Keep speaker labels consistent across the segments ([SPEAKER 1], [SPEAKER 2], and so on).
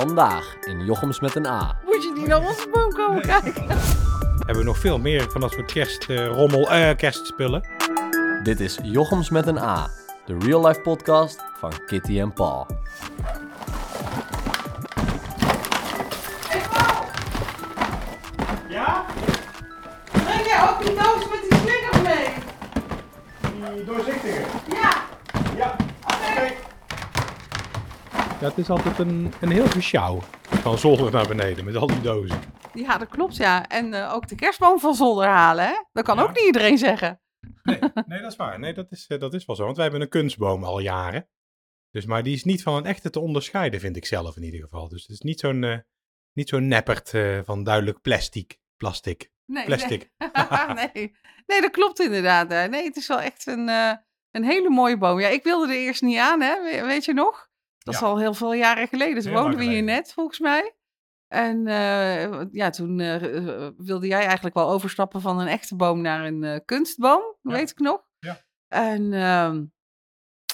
[SPEAKER 1] Vandaag in Jochems met een A.
[SPEAKER 2] Moet je niet naar onze boom komen kijken?
[SPEAKER 3] Hebben we nog veel meer van dat soort kerstrommel, eh kerstspullen.
[SPEAKER 1] Dit is Jochems met een A, de real life podcast van Kitty en Paul.
[SPEAKER 3] Ja?
[SPEAKER 2] Breng jij ook die doos met die slingers mee?
[SPEAKER 3] Die doorzichtige.
[SPEAKER 2] Ja.
[SPEAKER 3] Ja, het is altijd een, een heel gesjouw. Van zolder naar beneden met al die dozen.
[SPEAKER 2] Ja, dat klopt ja. En eh, ook de kerstboom van zolder halen, hè? Dat kan
[SPEAKER 3] Ja.
[SPEAKER 2] ook niet iedereen zeggen.
[SPEAKER 3] Nee, nee dat is waar. Nee, dat is, eh, dat is wel zo. Want wij hebben een kunstboom al jaren. Dus, maar die is niet van een echte te onderscheiden, vind ik zelf in ieder geval. Dus het is niet zo'n eh, niet zo'n neppert eh, van duidelijk plastic. Plastic.
[SPEAKER 2] Nee,
[SPEAKER 3] Plastic.
[SPEAKER 2] Nee. nee. nee, dat klopt inderdaad. hè. Nee, het is wel echt een, eh, een hele mooie boom. Ja, ik wilde er eerst niet aan, hè? We- weet je nog? Dat is al heel veel jaren geleden. Toen woonden we hier net, volgens mij. En eh, ja, toen eh, eh, wilde jij eigenlijk wel overstappen van een echte boom naar een kunstboom,
[SPEAKER 3] Ja.
[SPEAKER 2] weet ik nog.
[SPEAKER 3] Ja.
[SPEAKER 2] En ehm,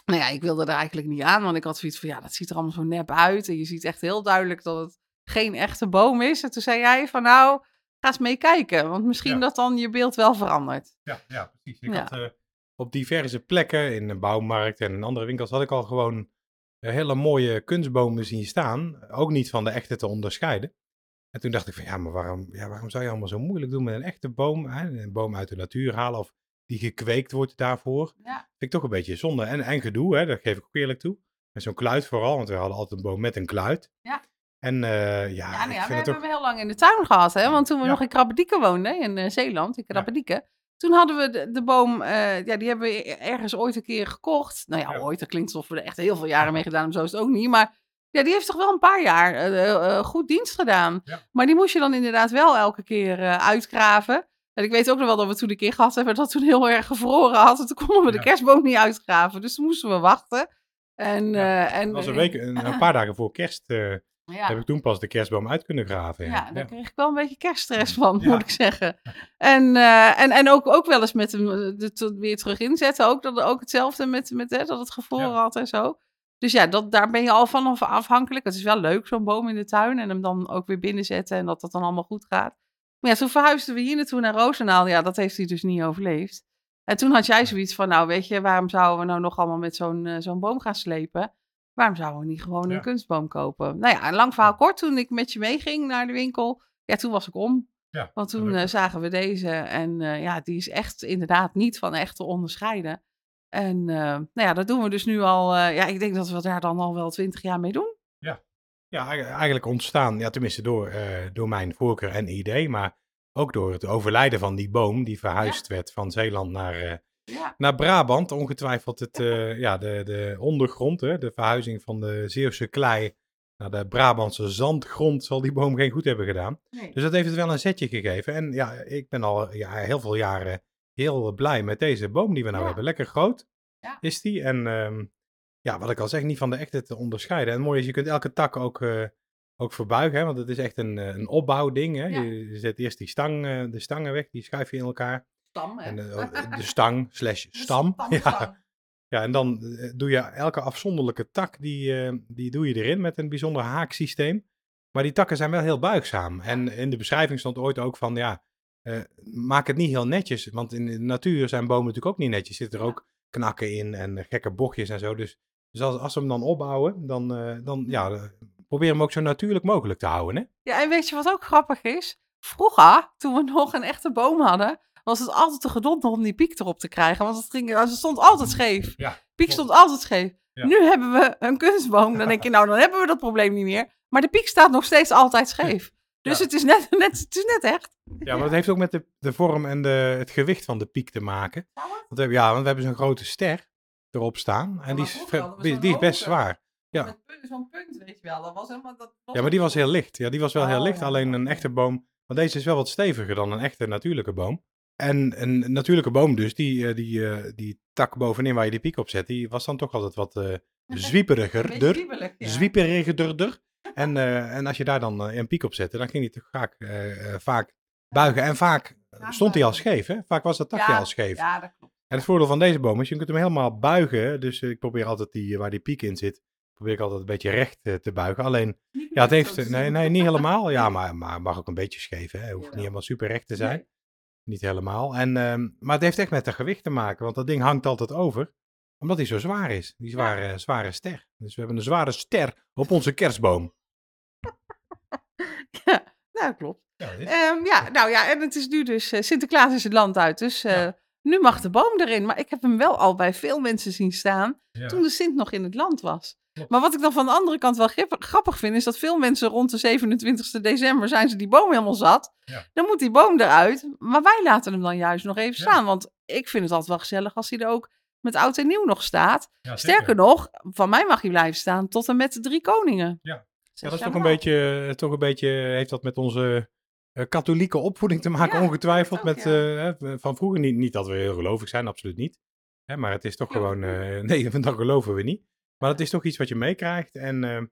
[SPEAKER 2] nou ja, ik wilde er eigenlijk niet aan, want ik had zoiets van, ja, dat ziet er allemaal zo nep uit. En je ziet echt heel duidelijk dat het geen echte boom is. En toen zei jij van, nou, ga eens meekijken, want misschien
[SPEAKER 3] Ja.
[SPEAKER 2] dat dan je beeld wel verandert.
[SPEAKER 3] Ja, ja precies. Ik had op diverse plekken in de bouwmarkt en in andere winkels had ik al gewoon hele mooie kunstbomen zien staan. Ook niet van de echte te onderscheiden. En toen dacht ik van ja, maar waarom, ja, waarom zou je allemaal zo moeilijk doen met een echte boom? Hè? Een boom uit de natuur halen of die gekweekt wordt daarvoor.
[SPEAKER 2] Ja.
[SPEAKER 3] Vind ik toch een beetje zonde. En, en gedoe, hè? dat geef ik ook eerlijk toe. Met zo'n kluit vooral, want we hadden altijd een boom met een kluit.
[SPEAKER 2] Ja.
[SPEAKER 3] En eh, ja,
[SPEAKER 2] Ja, nou ja, we hebben
[SPEAKER 3] ook...
[SPEAKER 2] heel lang in de tuin gehad, hè? Want toen we
[SPEAKER 3] Ja.
[SPEAKER 2] nog in Krabbedieke woonden, in eh, Zeeland, in Krabbedieke. Toen hadden we de, de boom, eh, ja, die hebben we ergens ooit een keer gekocht. Nou ja,
[SPEAKER 3] Ja.
[SPEAKER 2] ooit, dat klinkt alsof we er echt heel veel jaren mee gedaan hebben, zo is het ook niet. Maar ja, die heeft toch wel een paar jaar eh, eh, goed dienst gedaan.
[SPEAKER 3] Ja.
[SPEAKER 2] Maar die moest je dan inderdaad wel elke keer uitgraven. En ik weet ook nog wel dat we toen een keer gehad hebben dat toen heel erg gevroren had. En toen konden we de kerstboom niet uitgraven. Dus toen moesten we wachten. En,
[SPEAKER 3] Ja,
[SPEAKER 2] en,
[SPEAKER 3] was een, week, een, een paar dagen voor kerst
[SPEAKER 2] ja.
[SPEAKER 3] heb ik toen pas de kerstboom uit kunnen graven.
[SPEAKER 2] Ja,
[SPEAKER 3] Ja,
[SPEAKER 2] daar kreeg ik wel een beetje kerststress van,
[SPEAKER 3] Ja.
[SPEAKER 2] moet ik zeggen. En, eh, en, en ook, ook wel eens met hem eh, to- weer terug inzetten. Ook, dat, ook hetzelfde met, met hè, dat het gevroren
[SPEAKER 3] Ja.
[SPEAKER 2] had en zo. Dus ja, dat, daar ben je al van af- afhankelijk. Het is wel leuk, zo'n boom in de tuin. En hem dan ook weer binnenzetten en dat dat dan allemaal goed gaat. Maar ja, toen verhuisden we hier naartoe naar Roosendaal. Ja, dat heeft hij dus niet overleefd. En toen had jij zoiets van, nou weet je, waarom zouden we nou nog allemaal met zo'n eh, zo'n boom gaan slepen? Waarom zouden we niet gewoon
[SPEAKER 3] Ja.
[SPEAKER 2] een kunstboom kopen? Nou ja, een lang verhaal kort, toen ik met je meeging naar de winkel, ja, toen was ik om.
[SPEAKER 3] Ja,
[SPEAKER 2] Want toen eh, zagen we deze en eh, ja, die is echt inderdaad niet van echt te onderscheiden. En eh, nou ja, dat doen we dus nu al, ja, ik denk dat we daar dan al wel twintig jaar mee doen.
[SPEAKER 3] Ja, eigen- eigenlijk ontstaan, ja, tenminste door, door mijn voorkeur en idee, maar ook door het overlijden van die boom die verhuisd werd van Zeeland naar,
[SPEAKER 2] Ja,
[SPEAKER 3] naar Brabant. Ongetwijfeld het, eh, ja, de, de ondergrond, hè, de verhuizing van de Zeeuwse klei naar de Brabantse zandgrond zal die boom geen goed hebben gedaan.
[SPEAKER 2] nee.
[SPEAKER 3] Dus dat heeft het wel een zetje gegeven. En ja, ik ben al ja, heel veel jaren heel blij met deze boom die we nou
[SPEAKER 2] Ja.
[SPEAKER 3] hebben. Lekker groot
[SPEAKER 2] Ja.
[SPEAKER 3] is die. En ehm, ja, wat ik al zeg, niet van de echte te onderscheiden. En het mooie is, je kunt elke tak ook, eh, ook verbuigen. Hè, want het is echt een, eh, een opbouwding. Hè. Je, zet eerst die stang, de stangen weg, die schuif je in elkaar.
[SPEAKER 2] Stam, hè?
[SPEAKER 3] En de stang slash stam. Ja. ja, en dan eh, doe je elke afzonderlijke tak, die, eh, die doe je erin met een bijzonder haaksysteem. Maar die takken zijn wel heel buigzaam. En in de beschrijving stond ooit ook van, ja, eh, maak het niet heel netjes. Want in de natuur zijn bomen natuurlijk ook niet netjes. Zitten er
[SPEAKER 2] Ja.
[SPEAKER 3] ook knakken in en gekke bochtjes en zo. Dus, dus als, als we hem dan opbouwen, dan, dan ja, probeer hem ook zo natuurlijk mogelijk te houden. Hè?
[SPEAKER 2] Ja, en weet je wat ook grappig is? Vroeger, toen we nog een echte boom hadden, was het altijd te gedonder om die piek erop te krijgen. Want het, ging, het stond altijd scheef.
[SPEAKER 3] Ja,
[SPEAKER 2] Piek stond altijd scheef.
[SPEAKER 3] Ja.
[SPEAKER 2] Nu hebben we een kunstboom. Dan denk je, nou, dan hebben we dat probleem niet meer. Maar de piek staat nog steeds altijd scheef. Dus
[SPEAKER 3] Ja.
[SPEAKER 2] het, is net, net, het is net echt.
[SPEAKER 3] Ja, maar dat heeft ook met de, de vorm en de, het gewicht van de piek te maken. Want we hebben, ja, want we hebben zo'n grote ster erop staan. En die is, die, die is best zwaar. Ja.
[SPEAKER 2] Zo'n punt, weet je wel. Dat was helemaal... Dat
[SPEAKER 3] Ja, maar die was heel licht. Ja, die was wel heel
[SPEAKER 2] Oh,
[SPEAKER 3] licht.
[SPEAKER 2] ja,
[SPEAKER 3] Alleen een echte boom. Want deze is wel wat steviger dan een echte natuurlijke boom. En een natuurlijke boom dus, die, eh, die, eh, die tak bovenin waar je die piek op zet, die was dan toch altijd wat eh zwieperiger.
[SPEAKER 2] Ja.
[SPEAKER 3] Zwieperigerder. En, eh, en als je daar dan eh, een piek op zette, dan ging die toch vaak, eh, eh, vaak buigen. En vaak stond hij al scheef, hè? Vaak was dat takje
[SPEAKER 2] Ja,
[SPEAKER 3] al scheef.
[SPEAKER 2] Ja, dat klopt.
[SPEAKER 3] En het voordeel van deze boom is, je kunt hem helemaal buigen. Dus eh, ik probeer altijd die, waar die piek in zit, probeer ik altijd een beetje recht eh, te buigen. Alleen, ja, het heeft... Nee, nee, niet helemaal. Ja, maar, maar mag ook een beetje scheef, hè. Hoeft niet helemaal super recht te zijn.
[SPEAKER 2] Nee.
[SPEAKER 3] Niet helemaal. En, ehm, maar het heeft echt met het gewicht te maken, want dat ding hangt altijd over. Omdat hij zo zwaar is. Die zware, zware ster. Dus we hebben een zware ster op onze kerstboom.
[SPEAKER 2] Ja, nou, klopt.
[SPEAKER 3] Ja,
[SPEAKER 2] Ehm, ja, nou ja, en het is nu dus, eh, Sinterklaas is het land uit, dus eh,
[SPEAKER 3] Ja.
[SPEAKER 2] nu mag de boom erin. Maar ik heb hem wel al bij veel mensen zien staan toen de Sint nog in het land was. Maar wat ik dan van de andere kant wel grappig vind, is dat veel mensen rond de 27e december zijn ze die boom helemaal zat.
[SPEAKER 3] Ja.
[SPEAKER 2] Dan moet die boom eruit, maar wij laten hem dan juist nog even
[SPEAKER 3] Ja.
[SPEAKER 2] staan. Want ik vind het altijd wel gezellig als hij er ook met oud en nieuw nog staat.
[SPEAKER 3] Ja.
[SPEAKER 2] Sterker nog, van mij mag hij blijven staan tot en met de drie koningen.
[SPEAKER 3] Ja. Dat is toch een beetje, toch een beetje, heeft dat met onze eh, katholieke opvoeding te maken, ongetwijfeld.
[SPEAKER 2] ook,
[SPEAKER 3] met, eh, van vroeger niet, niet dat we heel gelovig zijn, absoluut niet. Hè, maar het is toch gewoon, eh, nee, dat geloven we niet. Maar het is toch iets wat je meekrijgt. En eh,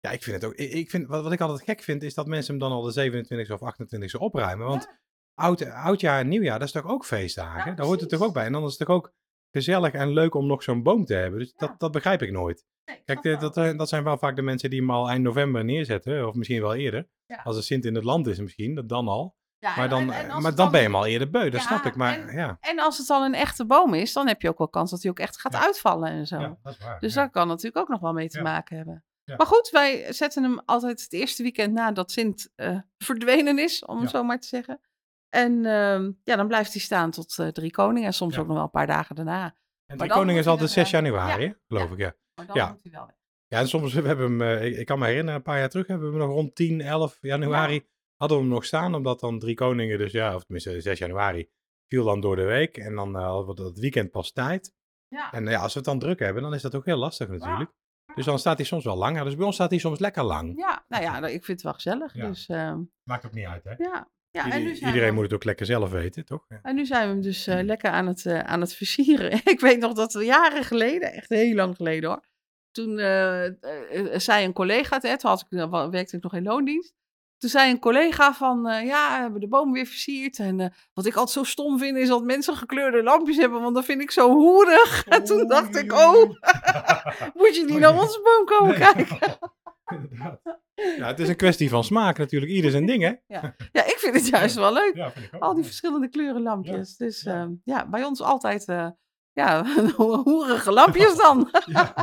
[SPEAKER 3] ja, ik vind het ook, ik, vind, wat, wat ik altijd gek vind, is dat mensen hem dan al de 27e of 28e opruimen. Want oud, oudjaar en nieuwjaar, dat is toch ook feestdagen?
[SPEAKER 2] Ja,
[SPEAKER 3] Daar hoort het toch ook bij. En dan is het toch ook gezellig en leuk om nog zo'n boom te hebben. Dus
[SPEAKER 2] Ja.
[SPEAKER 3] dat, dat begrijp ik nooit.
[SPEAKER 2] Nee,
[SPEAKER 3] Kijk, dat, eh, dat zijn wel vaak de mensen die hem al eind november neerzetten, of misschien wel eerder. Als de Sint in het land is misschien, dat dan al.
[SPEAKER 2] Ja,
[SPEAKER 3] Maar dan,
[SPEAKER 2] en- en als
[SPEAKER 3] maar dan ben je hem al eerder beu, dat
[SPEAKER 2] Ja,
[SPEAKER 3] snap ik. Maar
[SPEAKER 2] en-
[SPEAKER 3] ja,
[SPEAKER 2] En als het al een echte boom is, dan heb je ook wel kans dat hij ook echt gaat
[SPEAKER 3] Ja.
[SPEAKER 2] uitvallen en zo.
[SPEAKER 3] ja, dat is waar.
[SPEAKER 2] Dus daar kan natuurlijk ook nog wel mee te maken hebben. Maar goed, wij zetten hem altijd het eerste weekend nadat Sint eh, verdwenen is, om het zo maar te zeggen. En ehm, ja, dan blijft hij staan tot eh, drie koningen en soms ook nog wel een paar dagen daarna.
[SPEAKER 3] En Drie Koningen is altijd
[SPEAKER 2] er,
[SPEAKER 3] 6
[SPEAKER 2] eh,
[SPEAKER 3] januari, geloof ik, ja.
[SPEAKER 2] Maar dan
[SPEAKER 3] Ja.
[SPEAKER 2] moet hij wel weg.
[SPEAKER 3] Ja, en soms we hebben hem, eh, ik, ik kan me herinneren, een paar jaar terug hebben we hem nog rond 10, 11 januari, hadden we hem nog staan, omdat dan Drie Koningen, dus ja, of tenminste 6 januari, viel dan door de week. En dan eh, hadden we dat weekend pas tijd.
[SPEAKER 2] Ja.
[SPEAKER 3] En eh, ja, als we het dan druk hebben, dan is dat ook heel lastig natuurlijk. Dus dan staat hij soms wel langer. Dus bij ons staat hij soms lekker lang.
[SPEAKER 2] ja, nou ja, ik vind het wel gezellig.
[SPEAKER 3] Ja.
[SPEAKER 2] Dus ehm,
[SPEAKER 3] Maakt ook niet uit, hè?
[SPEAKER 2] ja. ja en nu zijn
[SPEAKER 3] iedereen
[SPEAKER 2] we-
[SPEAKER 3] moet het ook lekker zelf weten, toch? Ja.
[SPEAKER 2] En nu zijn we hem dus eh, lekker aan het, aan het versieren. ik weet nog dat we jaren geleden, echt heel lang geleden hoor. Toen zei een collega, toen had ik, werkte ik nog in loondienst. Toen zei een collega van, eh, ja, we hebben de boom weer versierd. En eh, wat ik altijd zo stom vind, is dat mensen gekleurde lampjes hebben, want dat vind ik zo hoerig. En toen dacht ik, oh, moet je niet naar onze boom komen kijken?
[SPEAKER 3] Ja, het is een kwestie van smaak natuurlijk. Ieder zijn ding, hè?
[SPEAKER 2] Ja, ik vind het juist wel leuk.
[SPEAKER 3] Ja.
[SPEAKER 2] Al die verschillende kleuren lampjes. dus
[SPEAKER 3] ja.
[SPEAKER 2] ja. ja, bij ons altijd eh, ja, hoerige lampjes dan.
[SPEAKER 3] Ja.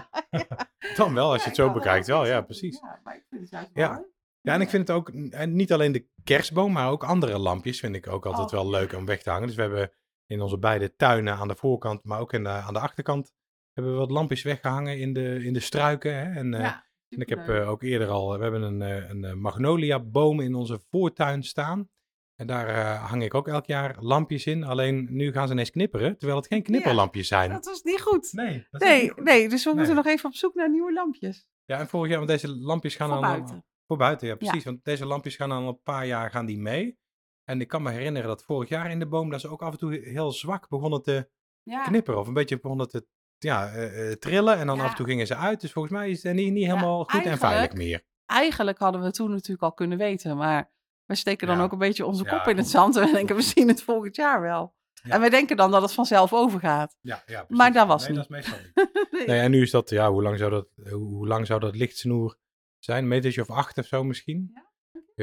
[SPEAKER 3] Dan wel, als je het zo
[SPEAKER 2] Ja,
[SPEAKER 3] bekijkt wel. Ja, precies.
[SPEAKER 2] Ja, maar ik vind het juist
[SPEAKER 3] Ja.
[SPEAKER 2] wel leuk.
[SPEAKER 3] Ja, en ik vind het ook, eh, niet alleen de kerstboom, maar ook andere lampjes vind ik ook altijd
[SPEAKER 2] Oh,
[SPEAKER 3] wel leuk om weg te hangen. Dus we hebben in onze beide tuinen aan de voorkant, maar ook in de, aan de achterkant, hebben we wat lampjes weggehangen in de, in de struiken. Hè? En, eh,
[SPEAKER 2] Ja,
[SPEAKER 3] en ik heb eh, ook eerder al, we hebben een, eh, een eh, magnolia-boom in onze voortuin staan. En daar hang ik ook elk jaar lampjes in. Alleen nu gaan ze ineens knipperen, terwijl het geen knipperlampjes zijn.
[SPEAKER 2] dat was niet goed.
[SPEAKER 3] Nee, dat
[SPEAKER 2] Nee, nee, dus we moeten nog even op zoek naar nieuwe lampjes.
[SPEAKER 3] Ja, en vorig jaar, want deze lampjes gaan dan...
[SPEAKER 2] buiten.
[SPEAKER 3] Voor buiten, ja precies. Want deze lampjes gaan dan al een paar jaar gaan die mee. En ik kan me herinneren dat vorig jaar in de boom, dat ze ook af en toe heel zwak begonnen te
[SPEAKER 2] Ja,
[SPEAKER 3] knipperen. Of een beetje begonnen te ja, eh, eh, trillen. En dan
[SPEAKER 2] Ja.
[SPEAKER 3] af en toe gingen ze uit. Dus volgens mij is het niet, niet helemaal goed en veilig meer.
[SPEAKER 2] eigenlijk hadden we toen natuurlijk al kunnen weten, maar we steken dan ook een beetje onze kop in het zand en we denken, we zien het volgend jaar wel. En we denken dan dat het vanzelf overgaat.
[SPEAKER 3] Ja, ja,
[SPEAKER 2] Maar dat was
[SPEAKER 3] nee,
[SPEAKER 2] niet.
[SPEAKER 3] dat is meestal niet. Nee, en nu is dat, ja, hoe lang zou dat, hoe lang zou dat lichtsnoer zijn? Een metertje of acht of zo misschien?
[SPEAKER 2] Ja,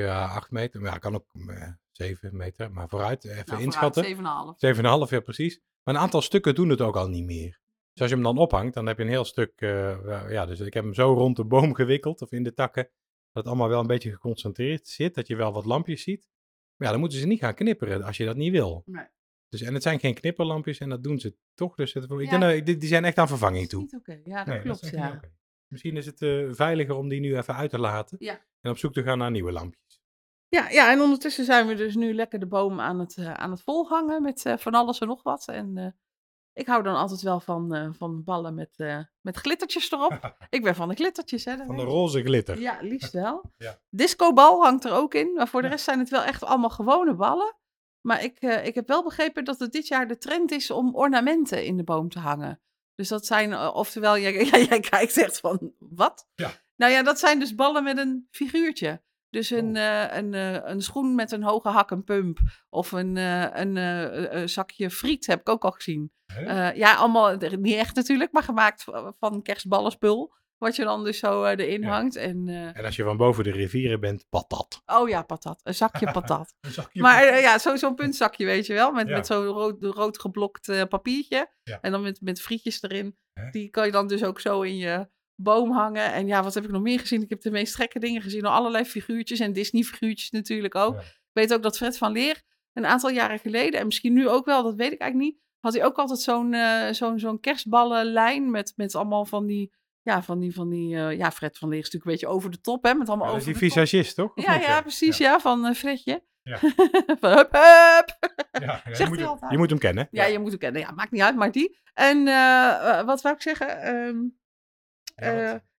[SPEAKER 3] Ja, acht meter. Maar ja, kan ook eh, zeven meter. Maar vooruit, even
[SPEAKER 2] Nou,
[SPEAKER 3] inschatten.
[SPEAKER 2] vooruit, 7,5.
[SPEAKER 3] 7,5, ja precies. Maar een aantal stukken doen het ook al niet meer. Dus als je hem dan ophangt, dan heb je een heel stuk, eh, ja, dus ik heb hem zo rond de boom gewikkeld, of in de takken, dat het allemaal wel een beetje geconcentreerd zit, dat je wel wat lampjes ziet. Maar ja, dan moeten ze niet gaan knipperen als je dat niet wil.
[SPEAKER 2] Nee.
[SPEAKER 3] Dus, en het zijn geen knipperlampjes en dat doen ze toch. Dus het, ik
[SPEAKER 2] Ja.
[SPEAKER 3] denk dat- die, die zijn echt aan vervanging toe.
[SPEAKER 2] oké. Ja, dat
[SPEAKER 3] Nee,
[SPEAKER 2] klopt, ja.
[SPEAKER 3] Misschien is het eh, veiliger om die nu even uit te laten.
[SPEAKER 2] Ja.
[SPEAKER 3] En op zoek te gaan naar nieuwe lampjes.
[SPEAKER 2] Ja, ja, en ondertussen zijn we dus nu lekker de boom aan het, eh, aan het volhangen met eh, van alles en nog wat. En ik hou dan altijd wel van, van ballen met, met glittertjes erop. ik ben van de glittertjes, hè.
[SPEAKER 3] Van de roze glitter.
[SPEAKER 2] Ja, liefst wel.
[SPEAKER 3] Ja.
[SPEAKER 2] Discobal hangt er ook in, maar voor de rest zijn het wel echt allemaal gewone ballen. Maar ik, ik heb wel begrepen dat het dit jaar de trend is om ornamenten in de boom te hangen. Dus dat zijn, eh, oftewel, jij, jij, jij kijkt echt van, wat?
[SPEAKER 3] Ja.
[SPEAKER 2] Nou ja, dat zijn dus ballen met een figuurtje. Dus een,
[SPEAKER 3] Oh.
[SPEAKER 2] eh, een, eh, een schoen met een hoge hak en pump. Of een, een zakje friet heb ik ook al gezien. Ja, allemaal, niet echt natuurlijk, maar gemaakt van kerstballenspul. Wat je dan dus zo eh, erin
[SPEAKER 3] Ja.
[SPEAKER 2] hangt. En, eh,
[SPEAKER 3] En als je van boven de rivieren bent, patat.
[SPEAKER 2] oh ja, patat. Een zakje patat.
[SPEAKER 3] Een zakje
[SPEAKER 2] Maar
[SPEAKER 3] patat.
[SPEAKER 2] eh, ja, zo- zo'n puntzakje, weet je wel. Met,
[SPEAKER 3] Ja.
[SPEAKER 2] met zo'n rood, rood geblokt papiertje.
[SPEAKER 3] Ja.
[SPEAKER 2] En dan met, met frietjes erin.
[SPEAKER 3] Hè?
[SPEAKER 2] Die kan je dan dus ook zo in je boom hangen. En ja, wat heb ik nog meer gezien? Ik heb de meest gekke dingen gezien. Allerlei figuurtjes en Disney-figuurtjes natuurlijk ook.
[SPEAKER 3] Ja.
[SPEAKER 2] Ik weet ook dat Fred van Leer een aantal jaren geleden... en misschien nu ook wel, dat weet ik eigenlijk niet... had hij ook altijd zo'n zo'n zo'n kerstballenlijn... Met, met allemaal van die... Ja, van die, van die eh, ja, Fred van Leer is natuurlijk een beetje over de top, hè? Met allemaal
[SPEAKER 3] Ja, dat is
[SPEAKER 2] over
[SPEAKER 3] die
[SPEAKER 2] top.
[SPEAKER 3] visagist, toch?
[SPEAKER 2] Ja, ja, precies, ja, van eh, Fredje.
[SPEAKER 3] Ja.
[SPEAKER 2] van hup, hup.
[SPEAKER 3] Ja, ja, je,
[SPEAKER 2] Zegt
[SPEAKER 3] moet hem, je moet hem kennen.
[SPEAKER 2] Ja, je moet hem kennen. Ja, maakt niet uit, maar die. En eh, wat wou ik zeggen? Ehm,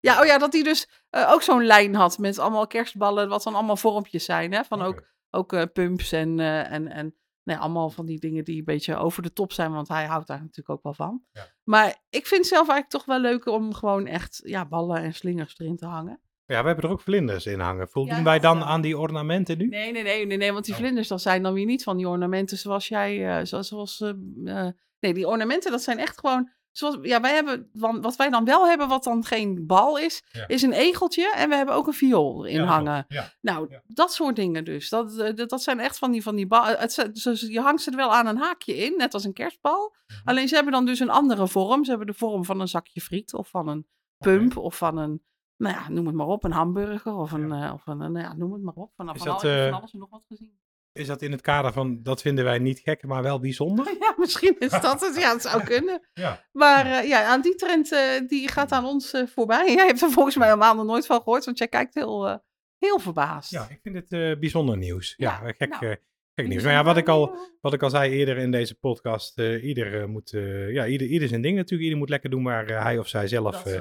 [SPEAKER 3] Ja,
[SPEAKER 2] oh ja, dat hij dus ook zo'n lijn had met allemaal kerstballen, wat dan allemaal vormpjes zijn. Hè? Van ook, ook pumps en, en, en ja, allemaal van die dingen die een beetje over de top zijn, want hij houdt daar natuurlijk ook wel van.
[SPEAKER 3] Ja.
[SPEAKER 2] Maar ik vind het zelf eigenlijk toch wel leuk om gewoon echt ja, ballen en slingers erin te hangen.
[SPEAKER 3] Ja, we hebben er ook vlinders in hangen. Voldoen
[SPEAKER 2] Ja,
[SPEAKER 3] wij dan aan die ornamenten nu?
[SPEAKER 2] Nee, nee, nee, nee, nee want die
[SPEAKER 3] Oh.
[SPEAKER 2] vlinders, dat zijn dan weer niet van die ornamenten zoals jij, eh, zoals, zoals eh, eh, nee, die ornamenten, dat zijn echt gewoon, zoals, ja, wij hebben, wat wij dan wel hebben, wat dan geen bal is,
[SPEAKER 3] Ja.
[SPEAKER 2] is een egeltje en we hebben ook een viool
[SPEAKER 3] Ja, dat
[SPEAKER 2] hangen.
[SPEAKER 3] Ja.
[SPEAKER 2] Nou, dat soort dingen dus. Dat, eh, dat, dat zijn echt van die, van die bal. Het, zijn- dus je hangt ze er wel aan een haakje in, net als een kerstbal.
[SPEAKER 3] Mhm.
[SPEAKER 2] Alleen ze hebben dan dus een andere vorm. Ze hebben de vorm van een zakje friet of van een pump of van een, nou ja, noem het maar op, een hamburger of een, eh, of een, eh, nou ja, noem het maar op. Van,
[SPEAKER 3] Is
[SPEAKER 2] van,
[SPEAKER 3] dat,
[SPEAKER 2] al-
[SPEAKER 3] eh,
[SPEAKER 2] van alles en nog wat gezien.
[SPEAKER 3] Is dat in het kader van, dat vinden wij niet gek, maar wel bijzonder?
[SPEAKER 2] Ja, misschien is dat het. Ja, het zou kunnen.
[SPEAKER 3] Ja.
[SPEAKER 2] Maar eh, ja, aan die trend, eh, die gaat aan ons eh, voorbij. Jij hebt er volgens mij helemaal nog nooit van gehoord, want jij kijkt heel, eh, heel verbaasd.
[SPEAKER 3] Ja, ik vind het eh, bijzonder nieuws. Ja,
[SPEAKER 2] Ja,
[SPEAKER 3] gek,
[SPEAKER 2] nou,
[SPEAKER 3] eh, gek nieuws. Maar ja, wat ik al, wat ik al zei eerder in deze podcast, eh, ieder eh, moet, eh, ja, ieder, ieder zijn ding natuurlijk. Ieder moet lekker doen waar eh, hij of zij zelf eh,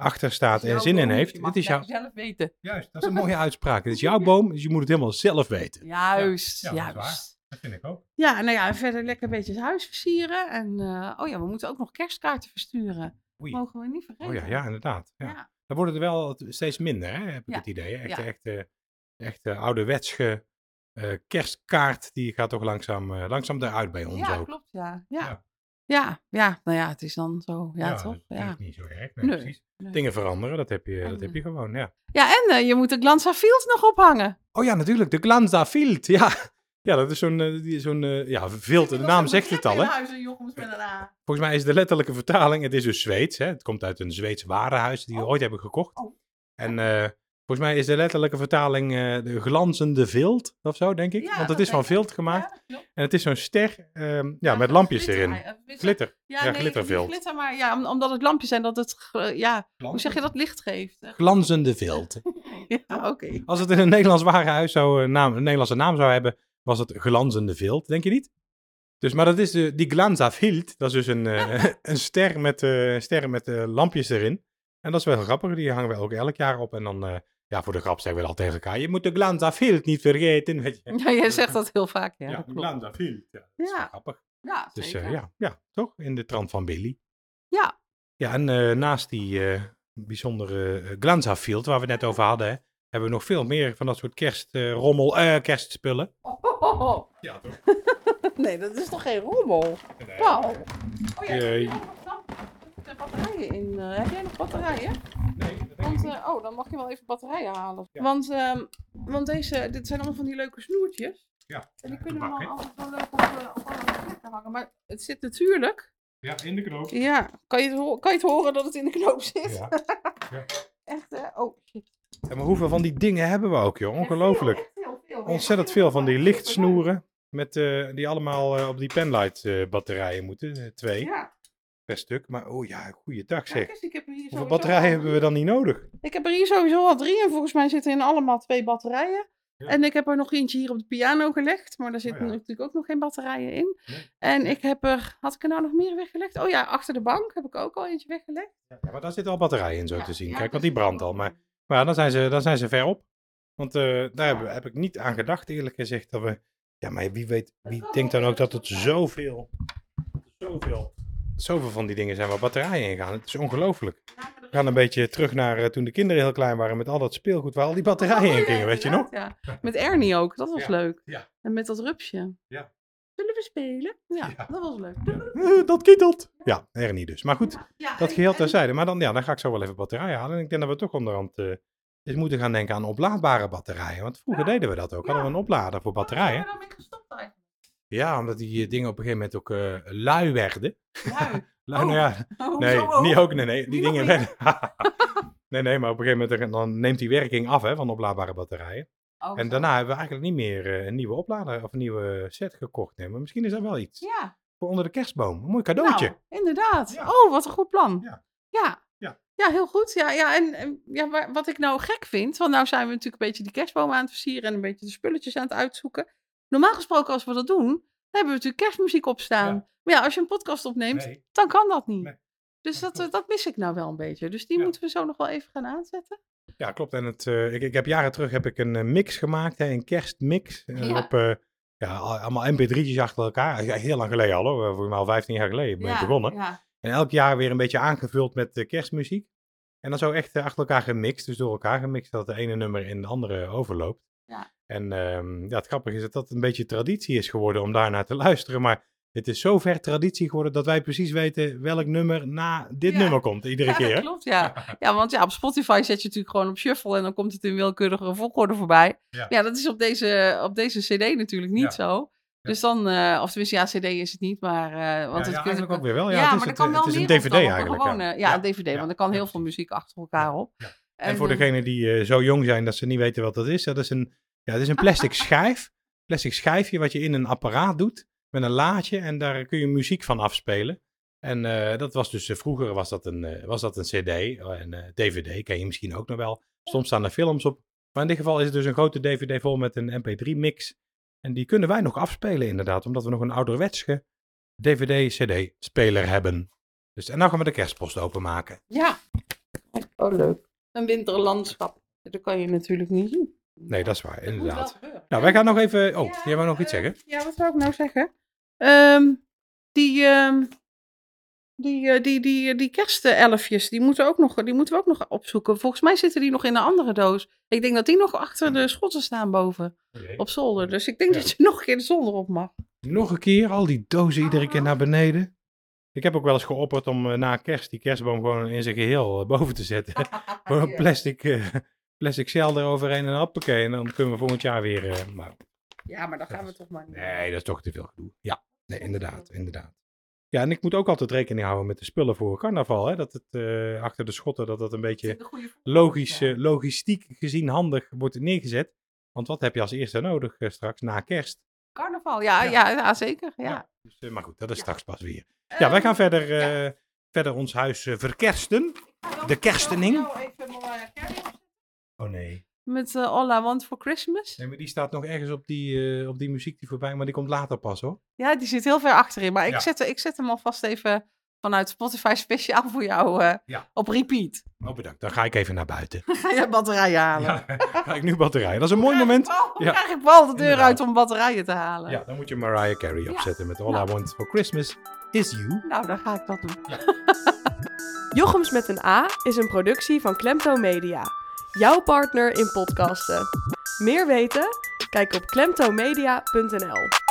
[SPEAKER 3] achter staat en zin in heeft. Het is jouw,
[SPEAKER 2] zelf weten.
[SPEAKER 3] juist, dat is een mooie uitspraak. Het is jouw boom, dus je moet het helemaal zelf weten.
[SPEAKER 2] Juist,
[SPEAKER 3] Ja, ja, dat is
[SPEAKER 2] juist.
[SPEAKER 3] Dat vind ik ook.
[SPEAKER 2] Ja, nou ja, en verder lekker een beetje het huis versieren. En eh, oh ja, we moeten ook nog kerstkaarten versturen.
[SPEAKER 3] Oei.
[SPEAKER 2] Mogen we niet vergeten.
[SPEAKER 3] Oh ja, ja, inderdaad. Ja.
[SPEAKER 2] Ja.
[SPEAKER 3] Dan worden er wel steeds minder, hè, heb ik het idee. hè. Echt, echt, eh, echt ouderwetsche eh, kerstkaart, die gaat toch langzaam, langzaam eruit bij ons
[SPEAKER 2] Ja,
[SPEAKER 3] ook.
[SPEAKER 2] klopt, ja. Ja.
[SPEAKER 3] Ja.
[SPEAKER 2] Ja. Ja, nou ja, het is dan zo. Ja, toch?
[SPEAKER 3] dat is
[SPEAKER 2] Ja.
[SPEAKER 3] natuurlijk niet zo erg. Nee,
[SPEAKER 2] Nee,
[SPEAKER 3] precies.
[SPEAKER 2] nee.
[SPEAKER 3] Dingen veranderen, dat heb je,
[SPEAKER 2] En,
[SPEAKER 3] dat heb
[SPEAKER 2] eh,
[SPEAKER 3] je gewoon, ja.
[SPEAKER 2] ja, en eh, je moet de Glanza Field nog ophangen.
[SPEAKER 3] Oh ja, natuurlijk, de Glanza Field. Ja, ja dat is zo'n die- zo'n eh, ja, vilt. De naam zegt het al, hè. Volgens mij is de letterlijke vertaling, het is dus Zweeds, hè. Het komt uit een Zweeds warenhuis die we
[SPEAKER 2] Oh.
[SPEAKER 3] ooit hebben gekocht.
[SPEAKER 2] Oh.
[SPEAKER 3] En volgens mij is de letterlijke vertaling eh, de glanzende vilt, of zo, denk ik.
[SPEAKER 2] Ja,
[SPEAKER 3] Want het is van vilt gemaakt. En het is zo'n ster, ehm, ja, met lampjes erin. Glitter.
[SPEAKER 2] Ja,
[SPEAKER 3] Ja,
[SPEAKER 2] nee,
[SPEAKER 3] glittervilt.
[SPEAKER 2] niet glitter, maar ja, om- omdat het lampjes zijn, dat het, ja, hoe zeg je dat, licht geeft.
[SPEAKER 3] Glanzende vilt.
[SPEAKER 2] Ja, oké.
[SPEAKER 3] Als het in een Nederlands warenhuis zou, eh, naam, een Nederlandse naam zou hebben, was het glanzende vilt, denk je niet? Dus, maar dat is de, die Glanza Vilt, dat is dus een, eh, een ster met, eh sterren met eh, lampjes erin. En dat is wel grappig, die hangen we ook elk jaar op. En dan, eh, ja, voor de grap zeggen we al tegen elkaar, je moet de Glanza Vilt niet vergeten, weet je.
[SPEAKER 2] Ja, jij zegt dat heel vaak, ja.
[SPEAKER 3] Ja. Glanza Vilt, ja. Dat is
[SPEAKER 2] Ja.
[SPEAKER 3] grappig.
[SPEAKER 2] Ja,
[SPEAKER 3] Dus
[SPEAKER 2] zeker.
[SPEAKER 3] eh, ja, ja, toch? In de trant van Billy.
[SPEAKER 2] Ja.
[SPEAKER 3] Ja, en eh, naast die eh, bijzondere Glanza Field, waar we net over hadden, hè, hebben we nog veel meer van dat soort kerstrommel, eh kerstspullen.
[SPEAKER 2] Oh, oh, oh, oh.
[SPEAKER 3] Ja, toch?
[SPEAKER 2] Nee, dat is toch geen rommel? Paul. Oh ja, wat batterijen in. heb jij nog batterijen?
[SPEAKER 3] Nee, dat denk ik
[SPEAKER 2] Want, eh, oh, dan mag je wel even batterijen halen.
[SPEAKER 3] Ja.
[SPEAKER 2] Want, ehm, want deze, dit zijn allemaal van die leuke snoertjes.
[SPEAKER 3] Ja,
[SPEAKER 2] En die
[SPEAKER 3] ja,
[SPEAKER 2] kunnen we dan
[SPEAKER 3] hè?
[SPEAKER 2] altijd wel leuk op, eh, op alle plekken hangen. Maar het zit natuurlijk.
[SPEAKER 3] Ja, in de knoop.
[SPEAKER 2] Ja, kan je het, ho- kan je het horen dat het in de knoop zit?
[SPEAKER 3] Ja. Ja.
[SPEAKER 2] Echt, hè? Oh, shit.
[SPEAKER 3] Ja, maar hoeveel van die dingen hebben we ook, joh? Ongelooflijk.
[SPEAKER 2] Echt heel veel.
[SPEAKER 3] Ontzettend veel van die lichtsnoeren. Met, eh, die allemaal eh, op die penlight eh, batterijen moeten. eh, twee
[SPEAKER 2] Ja,
[SPEAKER 3] per stuk. Maar oh ja, goeiedag zeg.
[SPEAKER 2] kijk eens, ik heb er hier
[SPEAKER 3] Hoeveel
[SPEAKER 2] sowieso
[SPEAKER 3] batterijen
[SPEAKER 2] al
[SPEAKER 3] hebben we dan niet nodig?
[SPEAKER 2] Ik heb er hier sowieso al drie en volgens mij zitten in allemaal twee batterijen.
[SPEAKER 3] Ja.
[SPEAKER 2] En ik heb er nog eentje hier op de piano gelegd, maar daar zitten
[SPEAKER 3] Oh ja.
[SPEAKER 2] natuurlijk ook nog geen batterijen in.
[SPEAKER 3] Nee.
[SPEAKER 2] En ik heb er, had ik er nou nog meer weggelegd? Oh ja, achter de bank heb ik ook al eentje weggelegd.
[SPEAKER 3] Ja, maar daar zitten al batterijen in zo
[SPEAKER 2] Ja,
[SPEAKER 3] te zien.
[SPEAKER 2] ja,
[SPEAKER 3] Kijk, want
[SPEAKER 2] dus-
[SPEAKER 3] die brandt al. Maar, maar ja, dan, zijn ze, dan zijn ze ver op. Want eh, daar heb, heb ik niet aan gedacht, eerlijk gezegd. Dat we, ja, maar wie weet, wie denkt dan ook dat het zoveel, zoveel, zoveel van die dingen zijn waar batterijen in gaan. Het is ongelooflijk. We gaan een beetje terug naar eh, toen de kinderen heel klein waren met al dat speelgoed waar al die batterijen in gingen, weet je nog?
[SPEAKER 2] Ja, met Ernie ook, dat was
[SPEAKER 3] Ja.
[SPEAKER 2] leuk.
[SPEAKER 3] Ja.
[SPEAKER 2] En met dat rupsje.
[SPEAKER 3] Ja.
[SPEAKER 2] Zullen we spelen? Ja,
[SPEAKER 3] Ja.
[SPEAKER 2] dat was leuk.
[SPEAKER 3] Eh, dat kietelt. Ja, er niet dus. Maar goed,
[SPEAKER 2] Ja,
[SPEAKER 3] dat geheel terzijde. Maar dan, ja, dan ga ik zo wel even batterijen halen. En ik denk dat we toch onderhand eh eens moeten gaan denken aan oplaadbare batterijen. Want vroeger
[SPEAKER 2] Ja.
[SPEAKER 3] deden we dat ook. Hadden we een oplader voor batterijen. Ja, omdat die eh, dingen op een gegeven moment ook eh, lui werden.
[SPEAKER 2] Lui.
[SPEAKER 3] Lui,
[SPEAKER 2] Oh.
[SPEAKER 3] nou ja,
[SPEAKER 2] Hoezo
[SPEAKER 3] nee,
[SPEAKER 2] ook?
[SPEAKER 3] niet ook. Nee, nee. Die dingen werden... nee, nee, maar op een gegeven moment dan neemt die werking af hè, van oplaadbare batterijen.
[SPEAKER 2] Oh,
[SPEAKER 3] En
[SPEAKER 2] zo.
[SPEAKER 3] daarna hebben we eigenlijk niet meer eh, een nieuwe oplader of een nieuwe set gekocht. Nee, maar misschien is dat wel iets.
[SPEAKER 2] Ja,
[SPEAKER 3] Voor onder de kerstboom. Een mooi cadeautje.
[SPEAKER 2] nou, inderdaad.
[SPEAKER 3] Ja.
[SPEAKER 2] Oh, wat een goed plan.
[SPEAKER 3] Ja.
[SPEAKER 2] Ja.
[SPEAKER 3] Ja.
[SPEAKER 2] Ja, heel goed. Ja, ja, en ja, wa- wat ik nou gek vind, want nou zijn we natuurlijk een beetje die kerstboom aan het versieren en een beetje de spulletjes aan het uitzoeken. Normaal gesproken, als we dat doen, dan hebben we natuurlijk kerstmuziek op staan.
[SPEAKER 3] Ja.
[SPEAKER 2] Maar ja, als je een podcast opneemt,
[SPEAKER 3] Nee.
[SPEAKER 2] dan kan dat niet.
[SPEAKER 3] Nee.
[SPEAKER 2] Dus
[SPEAKER 3] Dat
[SPEAKER 2] dat, dat mis ik nou wel een beetje. Dus die
[SPEAKER 3] Ja.
[SPEAKER 2] moeten we zo nog wel even gaan aanzetten.
[SPEAKER 3] Ja, klopt. En het, eh, ik, ik heb jaren terug heb ik een eh, mix gemaakt, hè, een kerstmix. eh,
[SPEAKER 2] Ja.
[SPEAKER 3] Op ja, al- allemaal mp3'tjes achter elkaar. Heel lang geleden al hoor, volgens mij al 15 jaar geleden ben ik begonnen. En elk jaar weer een beetje aangevuld met kerstmuziek. En dan zo echt achter elkaar gemixt, dus door elkaar gemixt, dat de ene nummer in de andere overloopt.
[SPEAKER 2] Ja.
[SPEAKER 3] En ehm, ja, het grappige is dat dat een beetje traditie is geworden om daarnaar te luisteren. Maar het is zo ver traditie geworden dat wij precies weten welk nummer na dit
[SPEAKER 2] Ja.
[SPEAKER 3] nummer komt, iedere
[SPEAKER 2] Ja,
[SPEAKER 3] keer.
[SPEAKER 2] dat klopt, ja. Ja, want ja, op Spotify zet je natuurlijk gewoon op shuffle en dan komt het in willekeurige volgorde voorbij.
[SPEAKER 3] Ja.
[SPEAKER 2] Ja, dat is op deze, op deze cd natuurlijk niet zo. Dus dan, eh, of tenminste, ja, cd is het niet, maar... eh, want het
[SPEAKER 3] ja, eigenlijk
[SPEAKER 2] ook-
[SPEAKER 3] weer wel.
[SPEAKER 2] Ja,
[SPEAKER 3] Ja, het is,
[SPEAKER 2] maar
[SPEAKER 3] het,
[SPEAKER 2] kan
[SPEAKER 3] eh,
[SPEAKER 2] wel
[SPEAKER 3] het is een dvd
[SPEAKER 2] dan
[SPEAKER 3] eigenlijk.
[SPEAKER 2] Gewone,
[SPEAKER 3] ja.
[SPEAKER 2] een dvd, want er kan heel veel muziek achter elkaar op.
[SPEAKER 3] Ja. En voor degenen die zo jong zijn dat ze niet weten wat dat is, dat is een, ja, dat is een plastic schijf. Plastic schijfje wat je in een apparaat doet met een laadje en daar kun je muziek van afspelen. En eh, dat was dus, eh, vroeger was dat een, eh, was dat een cd en dvd, ken je misschien ook nog wel. Soms staan er films op. Maar in dit geval is het dus een grote dvd vol met een mp3 mix. En die kunnen wij nog afspelen inderdaad, omdat we nog een ouderwetse dvd-cd-speler hebben. Dus, en nou gaan we de kerstpost openmaken.
[SPEAKER 2] Ja. Oh, leuk. Een winterlandschap. Dat kan je natuurlijk niet zien.
[SPEAKER 3] Nee, dat is waar, inderdaad. Nou, wij gaan nog even... Oh, jij wou nog iets zeggen?
[SPEAKER 2] Ja, wat zou ik nou zeggen? Ehm, die, ehm, die, eh, die, die, die kerstelfjes, die moeten, ook nog, die moeten we ook nog opzoeken. Volgens mij zitten die nog in een andere doos. Ik denk dat die nog achter de schotten staan boven, op zolder. Dus ik denk
[SPEAKER 3] Ja.
[SPEAKER 2] dat je nog een keer de zolder op mag.
[SPEAKER 3] Nog een keer, al die dozen iedere keer naar beneden. Ik heb ook wel eens geopperd om eh, na kerst die kerstboom gewoon in zijn geheel eh, boven te zetten. gewoon een plastic, plastic cel eroverheen en hoppakee. En dan kunnen we volgend jaar weer... eh, maar,
[SPEAKER 2] Ja, maar dan gaan we toch maar niet.
[SPEAKER 3] nee, dat is toch te veel gedoe. Ja, nee, inderdaad, inderdaad. Ja, en ik moet ook altijd rekening houden met de spullen voor carnaval. Hè? Dat het eh, achter de schotten, dat dat een beetje logisch,
[SPEAKER 2] Ja.
[SPEAKER 3] eh, logistiek gezien handig wordt neergezet. Want wat heb je als eerste nodig straks na kerst?
[SPEAKER 2] Carnaval, ja,
[SPEAKER 3] Ja.
[SPEAKER 2] ja. Ja, zeker. Ja.
[SPEAKER 3] Dus, eh, maar goed, dat is
[SPEAKER 2] Ja.
[SPEAKER 3] straks pas weer. Ja, wij
[SPEAKER 2] Ehm,
[SPEAKER 3] gaan verder,
[SPEAKER 2] ja.
[SPEAKER 3] eh, verder ons huis eh, verkersten. de kerstening.
[SPEAKER 2] ik even opzetten.
[SPEAKER 3] Oh nee.
[SPEAKER 2] Met eh, All I Want for Christmas.
[SPEAKER 3] Nee, maar die staat nog ergens op die, eh, op die muziek die voorbij, maar die komt later pas hoor.
[SPEAKER 2] Ja, die zit heel ver achterin. Maar ik, zet, ik zet hem alvast even vanuit Spotify speciaal voor jou eh,
[SPEAKER 3] Ja.
[SPEAKER 2] op repeat.
[SPEAKER 3] Oh bedankt, dan ga ik even naar buiten.
[SPEAKER 2] Ga je batterijen halen?
[SPEAKER 3] Ja, ga ik nu batterijen. Dat is een mooi moment.
[SPEAKER 2] Dan
[SPEAKER 3] Ja.
[SPEAKER 2] krijg ik Paul de deur
[SPEAKER 3] Inderdaad.
[SPEAKER 2] uit om batterijen te halen.
[SPEAKER 3] Ja, dan moet je Mariah Carey opzetten met All
[SPEAKER 2] Nou.
[SPEAKER 3] I Want For Christmas Is You.
[SPEAKER 2] Nou, dan ga ik dat doen.
[SPEAKER 4] Jochems met een A is een productie van Klemto Media. Jouw partner in podcasten. Meer weten? Kijk op klemtomedia.nl.